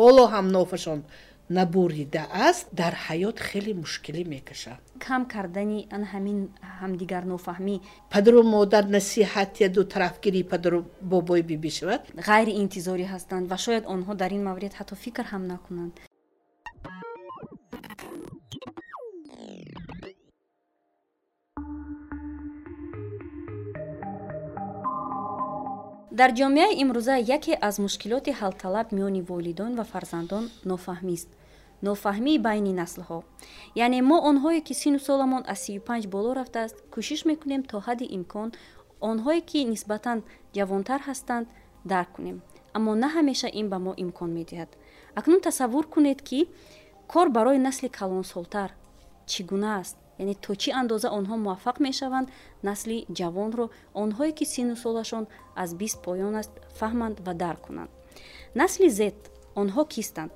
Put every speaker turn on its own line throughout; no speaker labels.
ҳоло ҳам нофашон набуридааст дар ҳаёт хеле мушкилӣ мекашад.
Кам кардани ан ҳамин ҳамдигар нофаҳмӣ.
Падару модар насиҳат я дутарафгирии падару бобои бибӣ шавад
ғайриинтизорӣ ҳастанд ва шояд онҳо дар ин маврид ҳатто фикр ҳам накунанд дар ҷомеаи имрӯза яке аз мушкилоти ҳалталаб миёни волидон ва фарзандон нофаҳмист. Нофаҳмии байни наслҳо. Яъне мо онҳое ки сину соламон аз сию панҷ боло рафтааст кӯшиш мекунем то ҳадди имкон онҳое ки нисбатан ҷавонтар ҳастанд дарк кунем. Аммо на ҳамеша ин ба мо имкон медиҳад. Акнун тасаввур кунед ки кор барои насли калонсолтар чӣ гуна аст яъне то чӣ андоза онҳо муваффақ мешаванд насли ҷавонро онҳое ки сину солашон аз бист поён аст фаҳманд ва дарк кунанд. Насли зед онҳо кистанд?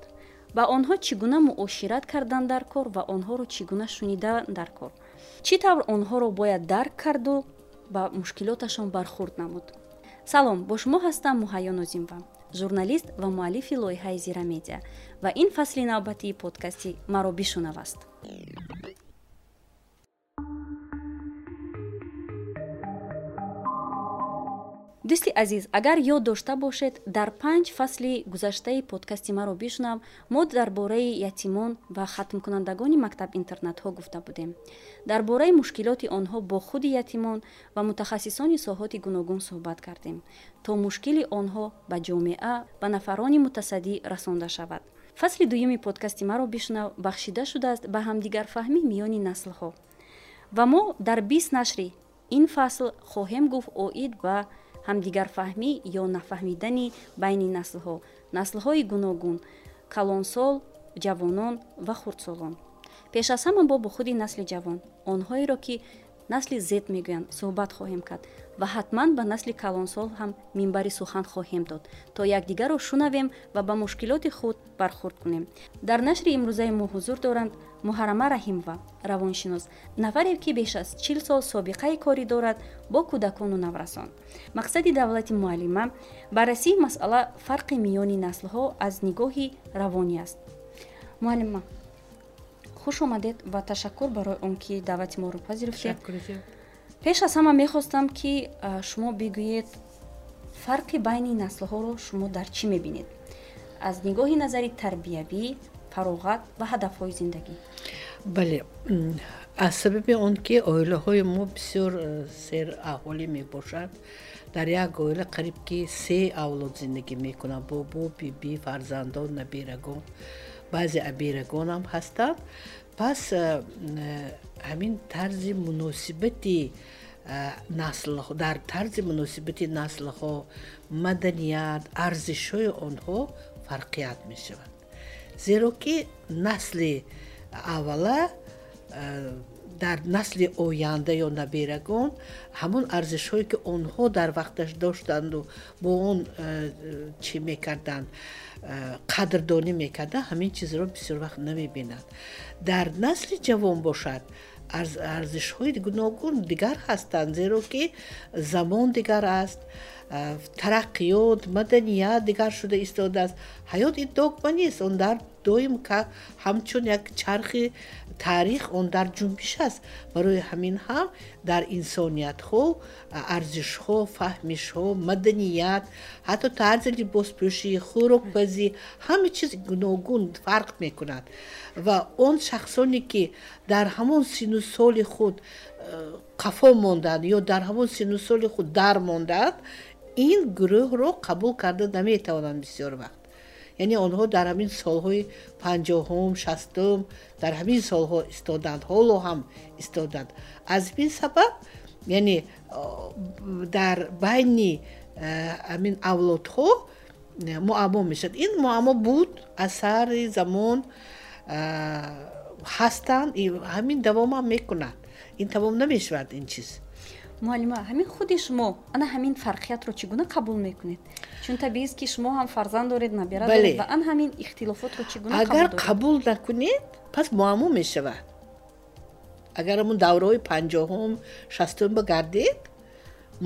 Ба онҳо чӣ гуна муошират карданд дар кор ва онҳоро чӣ гуна шуниданд дар кор? Чӣ тавр онҳоро бояд дарк карду ба мушкилоташон бархурд намуд? Салом бо шумо ҳастам муҳайё нозимова журналист ва муаллифи лоиҳаи зирамедия ва ин фасли навбатии подкасти маро бишунав аст дӯсти азиз агар ёд дошта бошед дар панҷ фасли гузаштаи подкасти маро бишунав мо дар бораи ятимон ва хатмкунандагони мактаб-интернатҳо гуфта будем. Дар бораи мушкилоти онҳо бо худи ятимон ва мутахассисони соҳоти гуногун суҳбат кардем то мушкили онҳо ба ҷомеа ба нафарони мутасаддӣ расонда шавад. Фасли дуюми подкасти маро бишунав бахшида шудааст ба ҳамдигарфаҳмӣ миёни наслҳо. Ва мо дар бист нашри ин фасл хоҳем гуфт оид ба ҳамдигарфаҳмӣ ё нафаҳмидани байни наслҳо. Наслҳои гуногун калонсол ҷавонон ва хурдсолон. Пеш аз ҳама бо бо худи насли ҷавон онҳоеро ки насли зед мегӯянд суҳбат хоҳем кард ва ҳатман ба насли калонсол ҳам минбари сухан хоҳем дод то якдигарро шунавем ва ба мушкилоти худ бархурд кунем. Дар нашри имрӯзаи мо ҳузур доранд муҳаррама раҳимова равоншинос. Нафаре ки беш аз чил сол собиқаи корӣ дорад бо кӯдакону наврасон. Мақсади давлати муаллима баррасии масъала фарқи миёни наслҳо аз нигоҳи равонӣ аст. Муаллима хуш омадед ва ташаккур барои он ки даъвати моро пазируфтед пеш аз ҳама мехостам ки шумо бигӯед фарқи байни наслҳоро шумо дар чӣ мебинед? Аз нигоҳи назари тарбиявӣ фароғат ва ҳадафҳои зиндагӣ.
Бале аз сабаби он ки оилаҳои мо бисёр э, сераҳволӣ мебошад дар як оила қариб ки се авлод зиндагӣ мекунанд. Бобо бибӣ фарзандон набирагон баъзе абирагонам ҳастанд. Пас э, ҳамин тарзи муносибати наслҳо дар тарзи муносибати наслҳо маданият арзишҳои онҳо фарқият мешавад. Зеро ки насли аввала дар насли оянда ё набирагон ҳамон арзишҳое ки онҳо дар вақташ доштанду бо он чӣ мекарданд қадрдонӣ мекарданд ҳамин чизро бисёр вақт намебинанд дар насли ҷавон бошад арзишҳои гуногун дигар ҳастанд зеро ки замон дигар аст тараққиёт маданият дигар шуда истодааст ҳаёт ин догма нест он дар доим ҳамчун як чархи таърих он дар ҷунбиш аст. Барои ҳамин ҳам дар инсониятҳо арзишҳо фаҳмишҳо маданият ҳатто тарзи либоспӯшӣ хӯрокпазӣ ҳама чиз гуногун фарқ мекунад. Ва он шахсоне ки дар ҳамон сину соли худ э, қафо мондаанд ё дар ҳамон сину соли худ дар мондаанд ин гурӯҳро қабул карда наметавонанд бисёр вақт яъне онҳо дар ҳамин солҳои панҷоҳум шастум дар ҳамин солҳо истоданд ҳоло ҳам истоданд аз ин сабаб яъне дар байни ҳамин авлодҳо муаммо мешавад. Ин муаммо буд асари замон ҳастанд ҳамин давомам мекунад ин тамом намешавад ин чиз
муаллима ҳамин худи шумо ана ҳамин фарқиятро чӣ гуна қабул мекунед? Чун табиист ки шумо ҳам фарзанд доред набира доред ва ан ҳамин ихтилофотро чӣ гуна
агар қабул накунед пас муаммо мешавад. Агар амн давраҳои панҷоҳум шастум багардед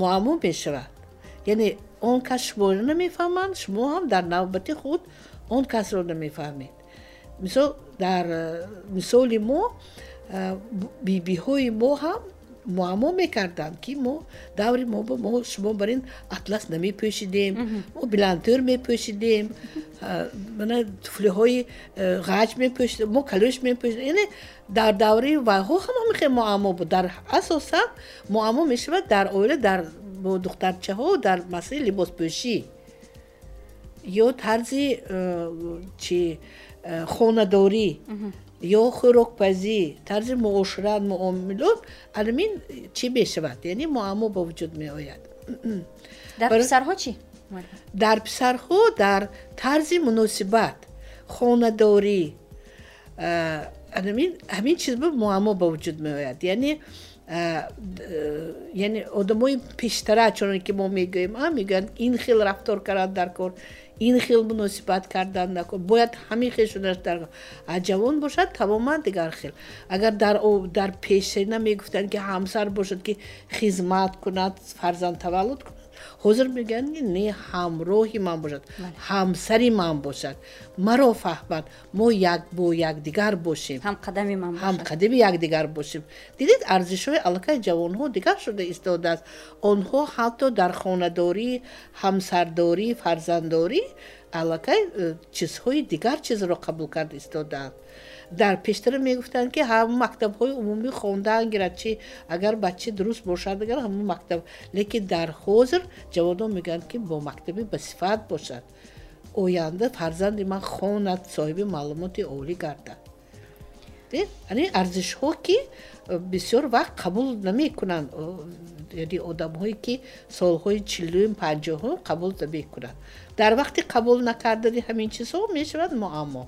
муаммо мешавад. Яъне он кас шуморо намефаҳманд шумо ҳам дар навбати худ он касро намефаҳмед. Мисол дар мисоли мо бибиҳои мо ҳам муаммо мекарданд ки мо даври мо мо шумо бар ин атлас намепӯшидем мо биландтӯр мепӯшидем мана туфлиҳои ғаҷ мепӯшидем мо калӯш мепӯшидем яъне дар давраи вайҳо ҳам ҳамихе муаммо буд дар асосан муаммо мешавад дар оила дар бо духтарчаҳо дар масъалаи либоспӯшӣ ё тарзи чи хонадорӣ ё хӯрокпазӣ тарзи муошират муомилот аламин чӣ мешавад яъне муаммо ба вуҷуд меояд.
Дар писарҳо чӣ?
Дар писарҳо дар тарзи муносибат хонадорӣ ҳамин чиз муаммо ба вуҷуд меояд. Яъне яъне одамои пештара чуноне ки мо мегӯем мегӯянд ин хел рафтор кардан дар кор ин хел муносибат кардан накун бояд ҳамин хел шуданаш дар а ҷавон бошад тамоман дигар хел. Агар дар пешина мегуфтанд ки ҳамсар бошад ки хизмат кунад фарзанд таваллуд кунад ҳозир мегӯянд ки не ҳамроҳи ман бошад ҳамсари ман бошад. Маро фаҳмад мо як бо якдигар бошем. Ҳамқадами якдигар бошем. Дидед арзишҳои аллакай ҷавонҳо дигар шуда истодааст онҳо ҳатто дар хонадорӣ ҳамсардорӣ фарзанддорӣ аллакай э, чизҳои дигар чизро қабул карда истодаанд дар пештара мегуфтанд ки ҳама мактабҳои умумӣ хондан гирад чи агар бача дуруст бошад агар ҳама мактаб лекин дар ҳозир ҷавонон мегӯянд ки бо мактаби басифат бошад. Оянда фарзанди ман хонад соҳиби маълумоти олӣ гардад. Ани арзишҳо ки э, бисёр вақт қабул намекунанд яъне одамҳое ки солҳои чилум панҷоҳум қабул намекунанд. Дар вақти қабул накардани ҳамин чизҳо мешавад муаммо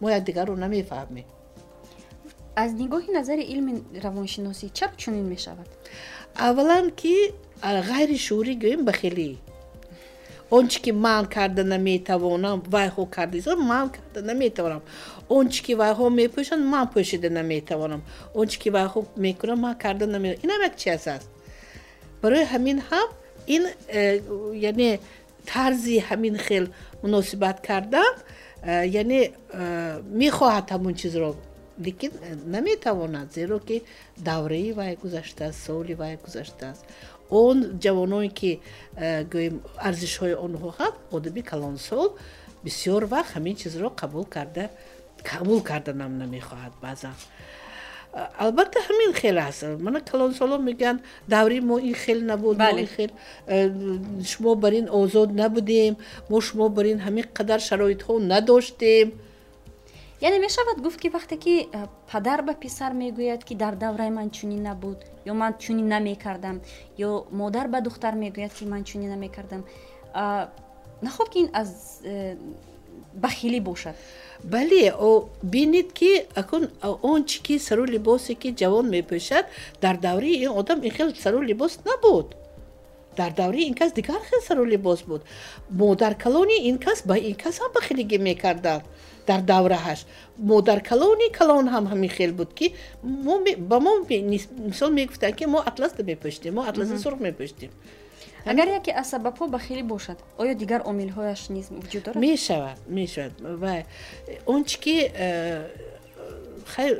мо якдигарро намефаҳмем
аз нигоҳи назари илми равоншиносӣ чаро чунин мешавад?
Аввалан ки ғайри шуурӣ гӯем ба хелӣ он чи ки ман карда наметавонам вайҳо карда ман карда наметавонам. Он чи ки вайҳо мепӯшанд ман пӯшида наметавонам. Он чи ки вайҳо мекунам ман карда наметавонам. Инам як чиз аст. Барои ҳамин ҳам ин э, яъне тарзи ҳамин хел муносибат кардан яъне э, мехоҳад ҳамон чизро лекин э, наметавонад зеро ки давраи вай гузаштааст соли вай гузаштааст он ҷавононе ки гӯем арзишҳои онҳо ҳам одами калонсол бисёр вақт ҳамин чизро қабул карда қабул карданам намехоҳад баъзан албатта ҳамин хел аст мана калонсоло мегӯянд даври мо ин хел набуд хел э, шумо бар ин озод набудем мо шумо бар ин ҳамин қадар шароитҳо надоштем
яъне мешавад гуфт ки вақте ки э, падар ба писар мегӯяд ки дар давраи ман чунин набуд ё ман чунин намекардам ё модар ба духтар мегӯяд ки ман чунин намекардам нахоб ки ин аз э, бахилӣ бошад
бале бинед ки акун он чи ки сару либосе ки ҷавон мепӯшад дар давраи ин одам ин хел сару либос набуд дар давраи ин кас дигар хел сару либос буд модаркалони ин кас ба ин кас ҳам бахилигӣ мекарданд дар даврааш модаркалони калон ҳам ҳамин хел буд ки ба мо мисол мегуфтанд ки мо атлас мепӯштем мо атласи сурх мепӯштем
агар яке аз сабабҳо бахилӣ бошад оё дигар омилҳояш низ вуҷуд дорад?
Мешавад мешавад. Ва он чи ки э, хайр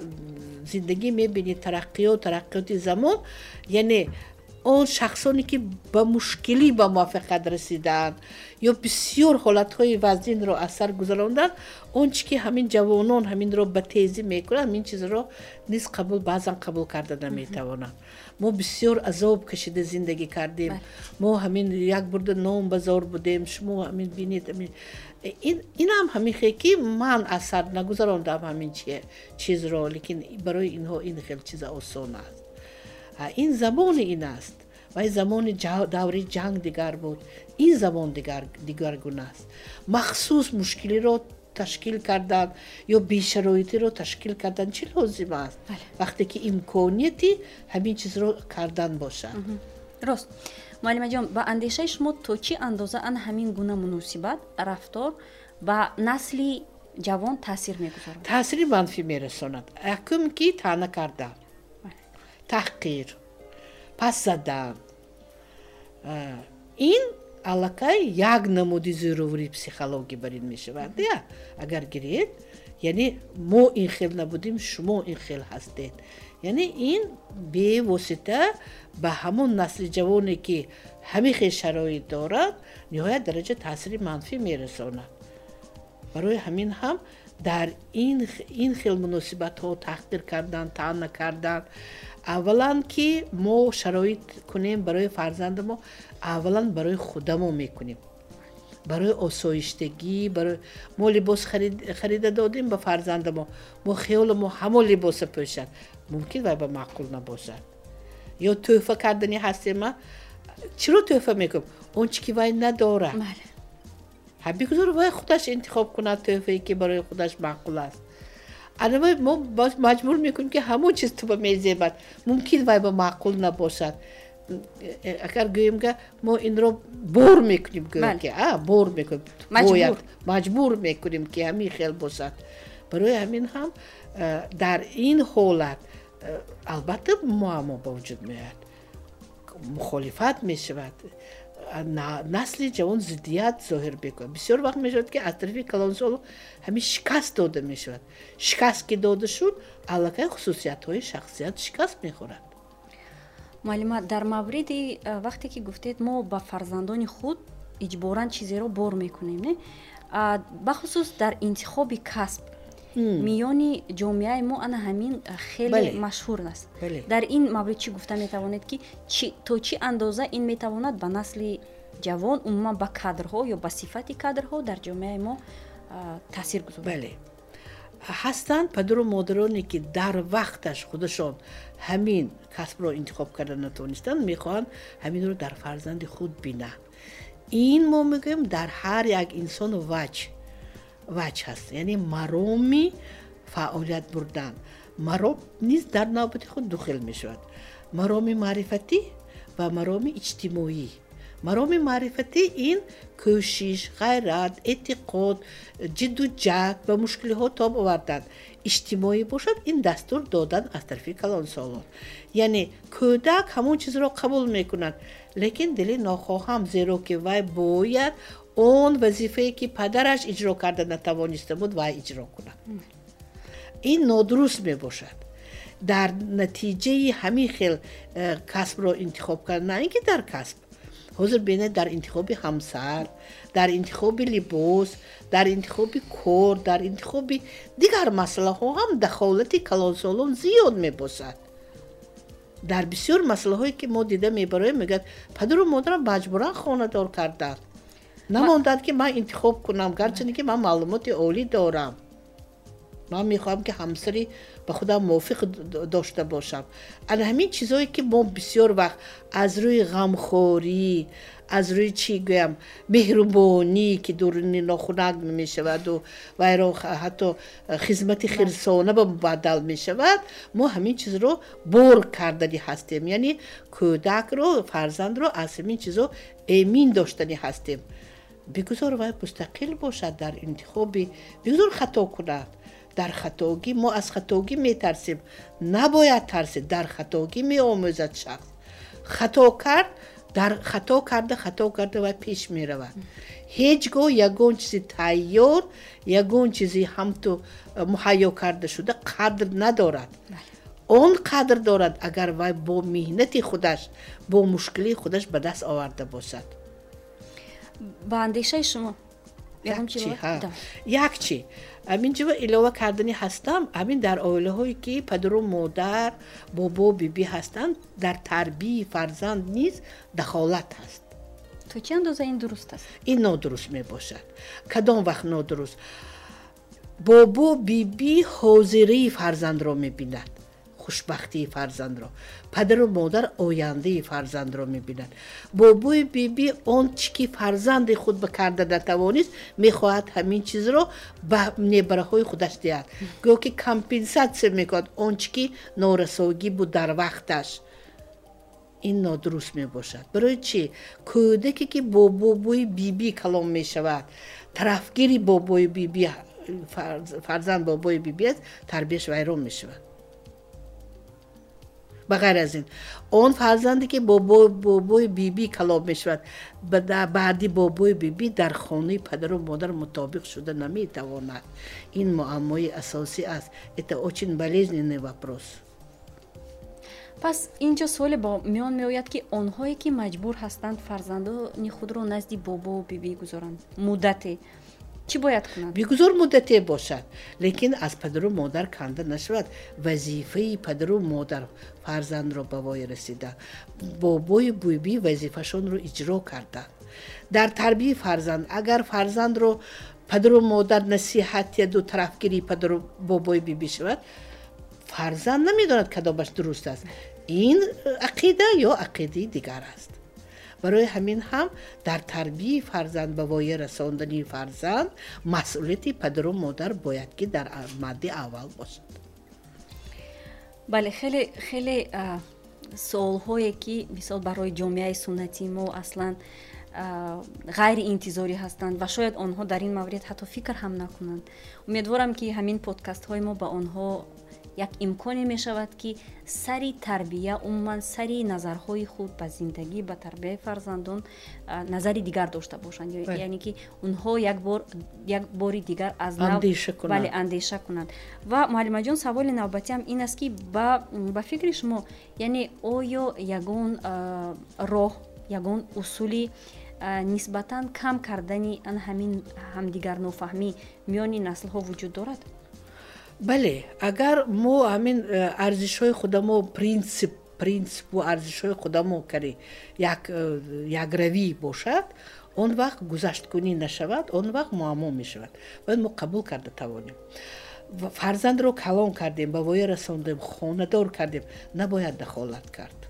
зиндагӣ мебинед тараққиёт тараққиёти замон яъне он шахсоне ки ба мушкилӣ ба муваффақият расидаанд ё бисёр ҳолатҳои вазнинро аз сар гузаронданд он чи ки ҳамин ҷавонон ҳаминро ба тезӣ мекунанд ҳамин чизро низ қабул баъзан қабул карда наметавонанд мо бисёр азоб кашида зиндагӣ кардем мо ҳамин як бурда ном базор будем шумо ҳамин бинед инам ҳамихе ки ман аз сар нагузарондам ҳамин чизро лекин барои инҳо ин хел чиза осон аст ин замони ин аст вай замони даври ҷанг дигар буд ин замон дигаргуна аст махсус мушкилиро ташкил кардан ё бешароитиро ташкил кардан чӣ лозим аст вақте ки имконияти ҳамин чизро кардан бошад
рост муаллимаҷон ба андешаи шумо то чӣ андоза ан ҳамин гуна муносибат рафтор ба насли ҷавон таъсир мегузорад
таъсири манфӣ мерасонад якум ки таъна кардан таҳқир пас задан. Ин аллакай як намуди зӯровии психологӣ бар ин мешавад я? Агар гиред яъне мо ин хел набудем шумо ин хел ҳастед. Яъне ин бевосита ба ҳамон насли ҷавоне ки ҳамин хел шароит дорад ниҳоят дараҷа таъсири манфӣ мерасонад. Барои ҳамин ҳам дар ин хел муносибатҳо таҳқир кардан таъна кардан аввалан ки мо шароит кунем барои фарзанди мо аввалан барои худамо мекунем барои осоиштагӣ барои мо либос харида додем ба фарзанди мо мо хиёли мо ҳамон либоса пӯшад мумкин вай ба маъқул набошад ё тӯҳфа кардани ҳастема чиро тӯҳфа мекунем он чи ки вай надорад бигузор вай худаш интихоб кунад тӯҳфае ки барои худаш маъқул аст анавай мо маҷбур мекунем ки ҳамон чиз туба мезебад мумкин вай ба маъқул набошад агар гӯем ка мо инро бор мекунем гӯки бор мекунем бояд маҷбур мекунем ки ҳамин хел бошад барои ҳамин ҳам дар ин ҳолат албатта муаммо ба вуҷуд меояд мухолифат мешавад насли ҷавон зиддият зоҳир мекунад бисёр вақт мешавад ки аз тарафи калонсоло ҳамин шикаст дода мешавад. Шикаст ки дода шуд аллакай хусусиятҳои шахсият шикаст мехӯрад.
Муаллима дар мавриди вақте ки гуфтед мо ба фарзандони худ иҷборан чизеро бор мекунем не? Бахусус дар интихоби касб миёни ҷомеаи мо ана ҳамин хеле машҳур аст. Дар ин маврид чӣ гуфта метавонед ки то чӣ андоза ин метавонад ба насли ҷавон умуман ба кадрҳо ё ба сифати кадрҳо дар ҷомеаи мо таъсир гузорад.
Ҳастанд падару модароне ки дар вақташ худашон ҳамин касбро интихоб карда натавонистанд мехоҳанд ҳаминро дар фарзанди худ бинанд. Ин мо мегӯем дар ҳар як инсон ваҷ ваҷ ҳаст яъне мароми фаъолият бурдан. Маром низ дар навбати худ духел мешавад. Мароми маърифатӣ ва мароми иҷтимоӣ. Мароми маърифатӣ ин кӯшиш ғайрат эътиқод ҷиддуҷаҳд ба мушкилиҳо тоб овардан иҷтимоӣ бошад ин дастур додан аз тарафи калонсолон яъне кӯдак ҳамон чизро қабул мекунад лекин дили нохоҳам зеро ки вай бояд он вазифае ки падараш иҷро карда натавониста буд вай иҷро кунад. Ин нодуруст мебошад. Дар натиҷаи ҳамин хел э, касбро интихоб кардан на ин ки дар касб. Ҳозир бинед дар интихоби ҳамсар дар интихоби либос дар интихоби кор дар интихоби дигар масъалаҳо ҳам дахолати калонсолон зиёд мебошад. Дар бисёр масъалаҳое ки мо дида мебароем мегӯяд падару модарам маҷбуран хонадор карданд намондад ки ман интихоб кунам гарчанде ки ман маълумоти олӣ дорам. Ман мехоҳам ки ҳамсари ба худам мувофиқ дошта бошам. Ана ҳамин чизҳое ки мо бисёр вақт аз рӯи ғамхорӣ аз рӯи чӣ гӯям меҳрубонӣ ки дуруни нохунак мешаваду вайро ҳатто хизмати хирсона ба мубаддал мешавад мо ҳамин чизро бор кардани ҳастем. Яъне кӯдакро фарзандро аз ҳамин чизо эмин доштани ҳастем бигузор вай мустақил бошад дар интихоби бигузор хато кунад дар хатогӣ мо аз хатогӣ метарсем набояд тарсед дар хатогӣ меомӯзад шахс хато кард дар хато карда хато карда ва пеш меравад ҳеҷ гоҳ ягон чизи тайёр ягон чизи ҳамту э, муҳайё карда шуда қадр надорад он қадр дорад агар вай бо меҳнати худаш бо мушкилии худаш ба даст оварда бошад
ба андешаи шумо
як чӣ аминҷоа илова кардани ҳастам ҳамин дар оилаҳое ки падару модар бобо бибӣ ҳастанд дар тарбии фарзанд низ дахолат ҳаст
то чӣ андоза ин дуруст аст
ин нодуруст мебошад кадом вақт нодуруст бобо бибӣ ҳозирии фарзандро мебинад хушбахтии фарзандро. Падару модар ояндаи фарзандро мебинад. Бобои биби он чи ки фарзанди худ ба карда натавонист мехоҳад ҳамин чизро ба небараҳои худаш диҳад. Гӯё ки компенсатсия мекунад он чи ки норасоигӣ буд дар вақташ. Ин нодуруст мебошад. Барои чӣ? Кӯдаке ки бо бобои биби калом мешавад. Тарафгири бобои биби фарзанд бобои биби аст тарбияш вайрон мешавад ба ғайр аз ин. Он фарзанде ки бобои биби калоб мешавад. Баъди бобои биби дар хонаи падару модар мутобиқ шуда наметавонад. Ин муаммои асосӣ аст. Это очень болезненный вопрос.
Пас инҷо суоле ба миён меояд ки онҳое ки маҷбур ҳастанд фарзандони худро назди бобо бибӣ гузоранд. Муддате чӣ бояд кунанд
бигузор муддате бошад лекин аз падару модар канда нашавад вазифаи падару модар. Фарзандро ба вой расида бобои бӯйбӣ вазифашонро иҷро карданд дар тарбияи фарзанд агар фарзандро падару модар насиҳат я дутарафгирии падару бобои бибӣ шавад фарзанд намедонад кадомаш дуруст аст ин ақида ё ақидаи дигар аст барои ҳамин ҳам дар тарбияи фарзанд ба воя расондани фарзанд масъулияти падару модар бояд ки дар мадди аввал бошад.
Бале хеле хеле суолҳое ки мисол барои ҷомеаи суннатӣ мо аслан ғайриинтизорӣ ҳастанд ва шояд онҳо дар ин маврид ҳатто фикр ҳам накунанд. Умедворам ки ҳамин подкастҳои мо ба онҳо як имконе мешавад ки сари тарбия умуман сари назарҳои худ ба зиндагӣ ба тарбияи фарзандон назари дигар дошта бошанд. Яъне ки онҳо як бори дигар аз навбале андеша кунанд. Ва муаллимаҷон саволи навбатиам ин аст ки ба фикри шумо яъне оё ягон роҳ ягон усули нисбатан кам кардани ан ҳамин ҳамдигарнофаҳмӣ миёни наслҳо вуҷуд дорад
бале агар мо ҳамин э, арзишҳои худамо принсип принсипу арзишҳои худамо кари э, якравӣ бошад он вақт гузашткунӣ нашавад он вақт муаммо мешавад. Бояд мо қабул карда тавонем. Фарзандро калон кардем ба воя расондем хонадор кардем. Набояд дахолат кард.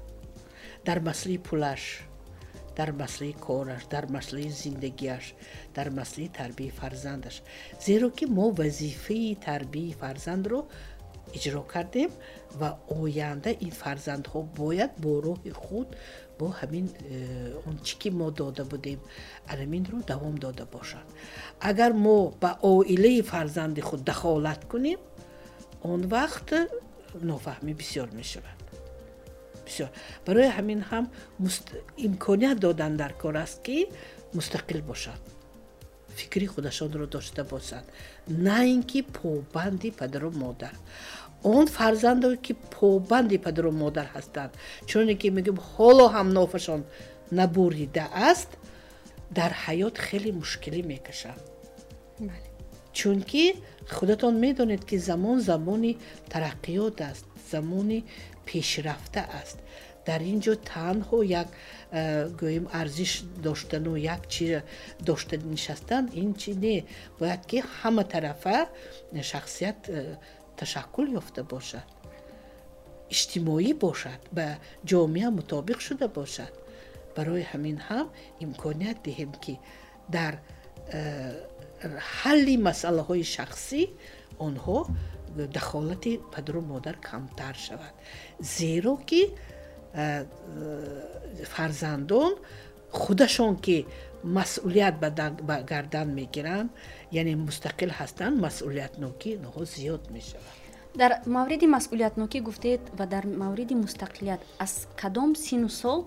Дар маслаи пулаш дар маслаи кораш дар маслаи зиндагиаш дар маслаи тарбияи фарзандаш зеро ки мо вазифаи тарбияи фарзандро иҷро кардем ва оянда ин фарзандҳо бояд бо роҳи худ бо ҳамин э, он чӣ ки мо дода будем анаминро давом дода бошад агар мо ба оилаи фарзанди худ дахолат кунем он вақт нофаҳмӣ бисёр мешавад бисёр. Барои ҳамин ҳам имконият додан дар кор аст ки мустақил бошад. Фикри худашонро дошта бошанд на ин ки побанди падару модар. Он фарзандое ки побанди падару модар ҳастанд. Чуноне ки мегӯем ҳоло ҳам нофашон набурида аст дар ҳаёт хеле мушкилӣ мекашанд чунки худатон медонед ки замон замони тараққиёт аст замони пешрафта аст. Дар ин ҷо танҳо як э, гӯем арзиш доштану як чи дошта нишастан ин чи не. Бояд ки ҳама тарафа шахсият э, ташаккул ёфта бошад иҷтимоӣ бошад ба ҷомеа мутобиқ шуда бошад. Барои ҳамин ҳам имконият диҳем ки дар э, ҳалли масъалаҳои шахсӣ онҳо дахолати падару модар камтар шавад. Зеро ки фарзандон худашон ки масъулият ба гардан мегиранд яъне мустақил ҳастанд масъулиятнокӣ инҳо зиёд мешавад
дар мавриди масъулиятнокӣ гуфтед ва дар мавриди мустақилият аз кадом сину сол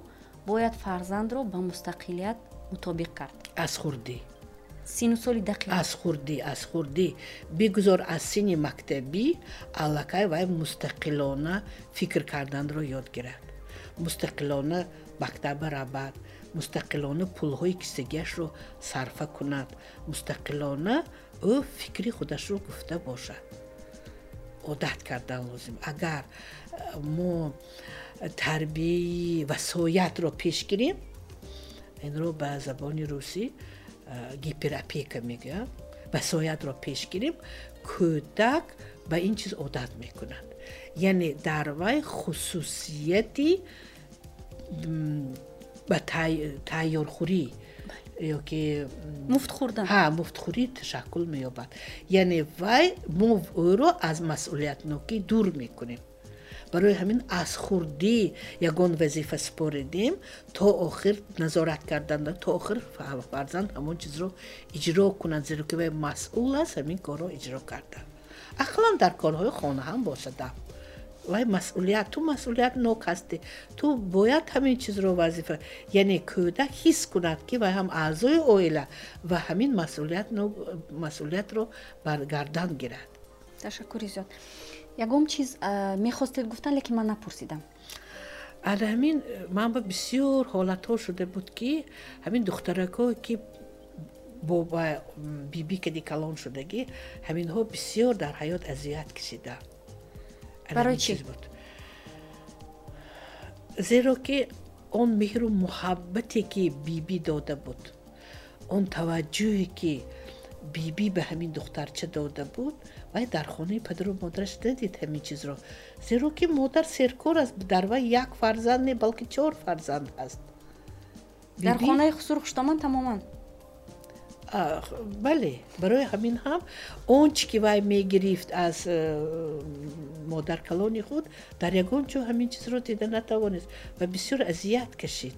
бояд фарзандро ба мустақилият мутобиқ кард?
Аз хурдӣ
сину соли дақиқ
аз хурдӣ аз хурдӣ бигузор аз сини мактабӣ аллакай вай мустақилона фикр карданро ёд гирад мустақилона мактаба равад мустақилона пулҳои кисагиашро сарфа кунад мустақилона ӯ фикри худашро гуфта бошад одат кардан лозим агар э, мо тарбияи васоятро пеш гирем инро ба забони русӣ э, гиперопека мегӯяд васоятро пеш гирем кӯдак ба ин чиз одат мекунад яъне дар вай хусусияти ба тайёрхӯрӣ ёки
муфт хӯрдан
ҳа муфтхӯрӣ ташаккул меёбад яъне вай мо ӯро аз масъулиятнокӣ дур мекунем барои ҳамин аз хурдӣ ягон вазифа споридем то охир назорат кардан то охир фарзанд ҳамон чизро иҷро кунад зеро ки вай масъул аст ҳамин корро иҷро кардан ақлан дар корҳои хона ҳам бошад вай масъулият ту масъулият нок ҳастӣ ту бояд ҳамин чизро вазифа яъне кӯдак ҳис кунад ки вай ҳам аъзои оила ва ҳамин масъулиятро бар гардан гирад
ташаккури зиёд ягон чиз мехостед гуфтан лекин ман напурсидам.
Ана ҳамин ман ба бисёр ҳолатҳо шуда буд ки ҳамин духтаракҳое ки бо биби кади калон шудагӣ ҳаминҳо бисёр дар ҳаёт азият кашида
барои чи
буд. Зеро ки он меҳру муҳаббате ки биби дода буд. Он таваҷҷӯҳе ки биби ба ҳамин духтарча дода буд вай дар хонаи падару модараш надид ҳамин чизро зеро ки модар серкор аст дар вай як фарзанд не балки чор фарзанд ҳаст
дар хонаи сурхуштомон тамоман
бале барои ҳамин ҳам он чи ки вай мегирифт аз э, модаркалони худ дар ягон ҷо ҳамин чизро дида натавонист ва бисёр азият кашид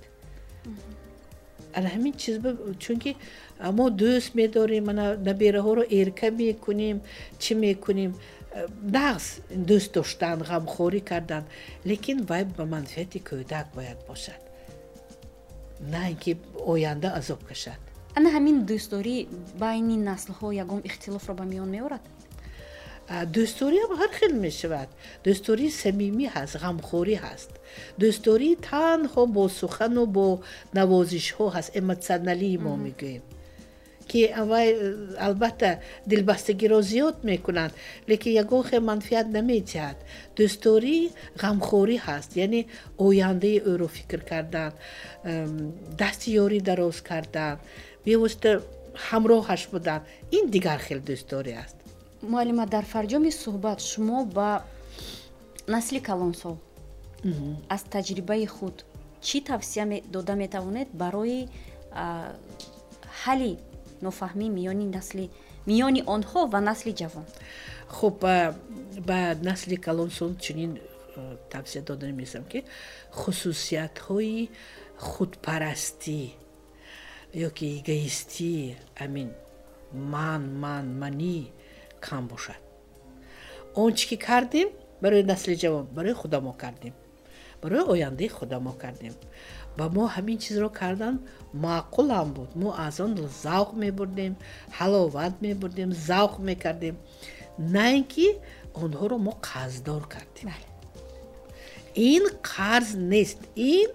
ана ҳамин чиз чунки мо дӯст медорем ана набераҳоро эрка мекунем чӣ мекунем? Нағз дӯст доштан ғамхорӣ кардан. Лекин вай ба манфиати кӯдак бояд бошад. На ин ки оянда азоб кашад.
Ана ҳамин дӯстдорӣ байни наслҳо ягон ихтилофро ба миён меорад
дӯстдориам ҳар хел мешавад. Дӯстдорӣ самимӣ ҳаст ғамхорӣ ҳаст. Дӯстдорӣ танҳо бо сухану бо навозишҳо ҳаст. Эмотсионалии мо мегӯем. Ки вай албатта дилбастагиро зиёд мекунанд лекин ягон хел манфиат намедиҳад дӯстдорӣ ғамхорӣ ҳаст яъне ояндаи ӯро фикр кардан дасти ёрӣ дароз кардан. Бевосита ҳамроҳаш будан ин дигар хел дӯстдорӣ аст
муаллима дар фарҷоми суҳбат шумо ба насли калонсол аз таҷрибаи худ чӣ тавсия дода метавонед барои ҳалли нофаҳмӣ миёни насли миёни онҳо ва насли ҷавон?
Хуб ба насли калонсол чунин тавсия дода меисам ки хусусиятҳои худпарастӣ ё ки эгоистӣ амин ман ман манӣ кам бошад. Он чи ки кардем? Барои насли ҷавон барои худа мо кардем. Барои ояндаи худа мо кардем. Ба мо ҳамин чизро кардан маъқулам буд. Мо аз он завқ мебурдем ҳаловат мебурдем завқ мекардем. На ин ки онҳоро мо қарздор кардем. Ин қарз нест. Ин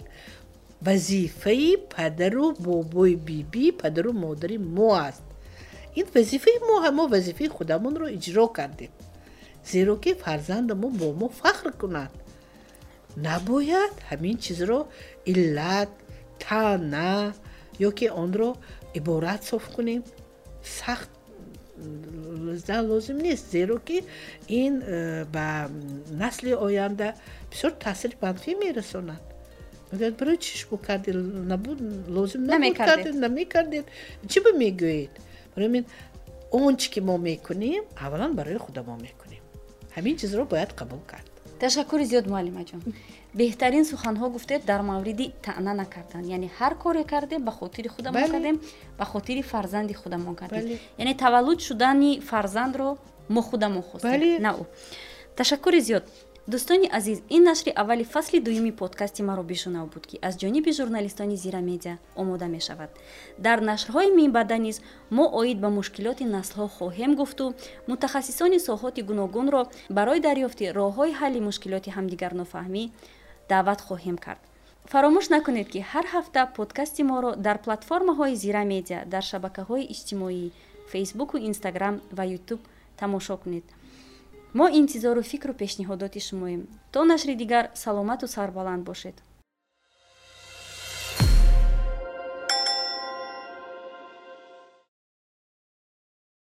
вазифаи падару бобои биби падару модари мо аст ин вазифаи мо мо вазифаи худамонро иҷро кардем зеро ки фарзандамон бо мо фахр кунад набояд ҳамин чизро иллат тана ё ки онро иборат соф кунем сахт лозим нест зеро ки ин э, ба насли оянда бисёр таъсири манфӣ мерасонад мегӯяд барои чиш бу карди набуд лозим набуд карди намекардед чӣ ба мегӯед барои мин он чи ки мо мекунем аввалан барои худа мо мекунем. Ҳамин чизро бояд қабул кард.
Ташаккури зиёд муаллимаҷон беҳтарин суханҳо гуфтед дар мавриди таъна накардан яъне ҳар коре кардем ба хотири худамон кардем ба хотири фарзанди худамон кардем. Яъне таваллуд шудани фарзандро мо худамон хостем. На ӯ ташаккури зиёд дӯстони азиз ин нашри аввали фасли дуюми подкасти маро бишунав буд ки аз ҷониби журналистони зира медиа омода мешавад. Дар нашрҳои минбаъда низ мо оид ба мушкилоти наслҳо хоҳем гуфту мутахассисони соҳоти гуногунро барои дарёфти роҳҳои ҳалли мушкилоти ҳамдигарнофаҳмӣ даъват хоҳем кард. Фаромӯш накунед ки ҳар ҳафта подкасти моро дар платформаҳои зира медиа дар шабакаҳои иҷтимоӣ фейсбуку инстаграм ва ютуб тамошо кунед мо интизору фикру пешниҳодоти шумоем то нашри дигар саломату сарбаланд бошед